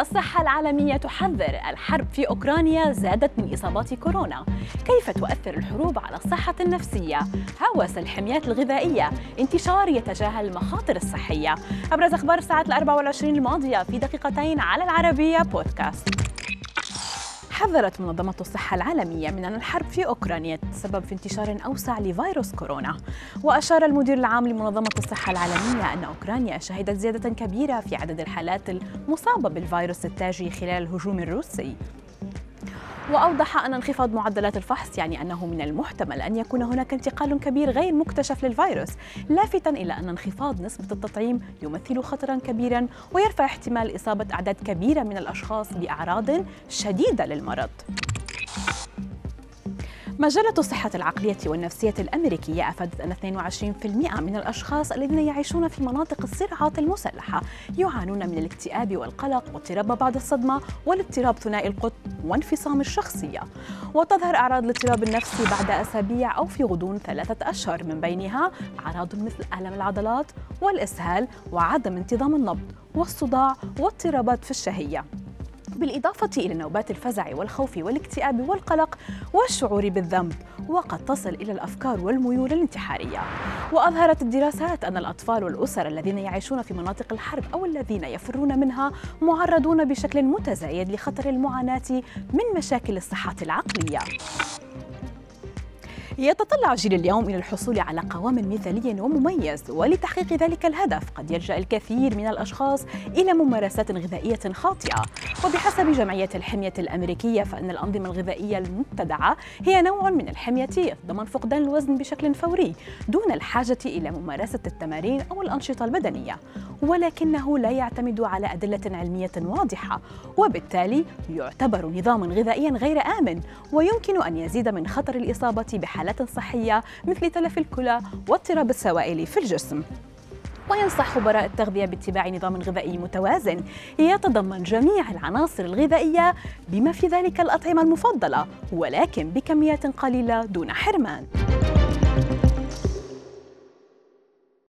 الصحة العالمية تحذر. الحرب في أوكرانيا زادت من إصابات كورونا. كيف تؤثر الحروب على الصحة النفسية؟ هوس الحميات الغذائية. انتشار يتجاهل المخاطر الصحية. أبرز أخبار الساعة الأربع والعشرين الماضية في دقيقتين على العربية بودكاست. حذرت منظمة الصحة العالمية من أن الحرب في أوكرانيا تسبب في انتشار أوسع لفيروس كورونا. وأشار المدير العام لمنظمة الصحة العالمية أن أوكرانيا شهدت زيادة كبيرة في عدد الحالات المصابة بالفيروس التاجي خلال الهجوم الروسي. وأوضح أن انخفاض معدلات الفحص يعني أنه من المحتمل أن يكون هناك انتقال كبير غير مكتشف للفيروس لافتا إلى أن انخفاض نسبة التطعيم يمثل خطرا كبيرا ويرفع احتمال إصابة أعداد كبيرة من الأشخاص بأعراض شديدة للمرض. مجلة الصحة العقلية والنفسية الأمريكية أفادت أن 22% من الأشخاص الذين يعيشون في مناطق الصراعات المسلحة يعانون من الاكتئاب والقلق واضطراب بعد الصدمة والاضطراب ثنائي القطب وانفصام الشخصية. وتظهر أعراض الاضطراب النفسي بعد أسابيع أو في غضون ثلاثة أشهر. من بينها أعراض مثل ألم العضلات والإسهال وعدم انتظام النبض والصداع واضطرابات في الشهية. بالإضافة إلى نوبات الفزع والخوف والاكتئاب والقلق والشعور بالذنب وقد تصل إلى الأفكار والميول الانتحارية. وأظهرت الدراسات أن الأطفال والأسر الذين يعيشون في مناطق الحرب أو الذين يفرون منها معرضون بشكل متزايد لخطر المعاناة من مشاكل الصحة العقلية. يتطلع جيل اليوم إلى الحصول على قوام مثالي ومميز ولتحقيق ذلك الهدف قد يلجأ الكثير من الأشخاص إلى ممارسات غذائية خاطئة. وبحسب جمعية الحمية الأمريكية فإن الأنظمة الغذائية المبتدعة هي نوع من الحمية ضمن فقدان الوزن بشكل فوري دون الحاجة إلى ممارسة التمارين أو الأنشطة البدنية. ولكنه لا يعتمد على أدلة علمية واضحة وبالتالي يعتبر نظاما غذائيا غير آمن ويمكن أن يزيد من خطر الإصابة بحالات صحية مثل تلف الكلى واضطراب السوائل في الجسم. وينصح خبراء التغذية باتباع نظام غذائي متوازن. يتضمن جميع العناصر الغذائية بما في ذلك الأطعمة المفضلة ولكن بكميات قليلة دون حرمان.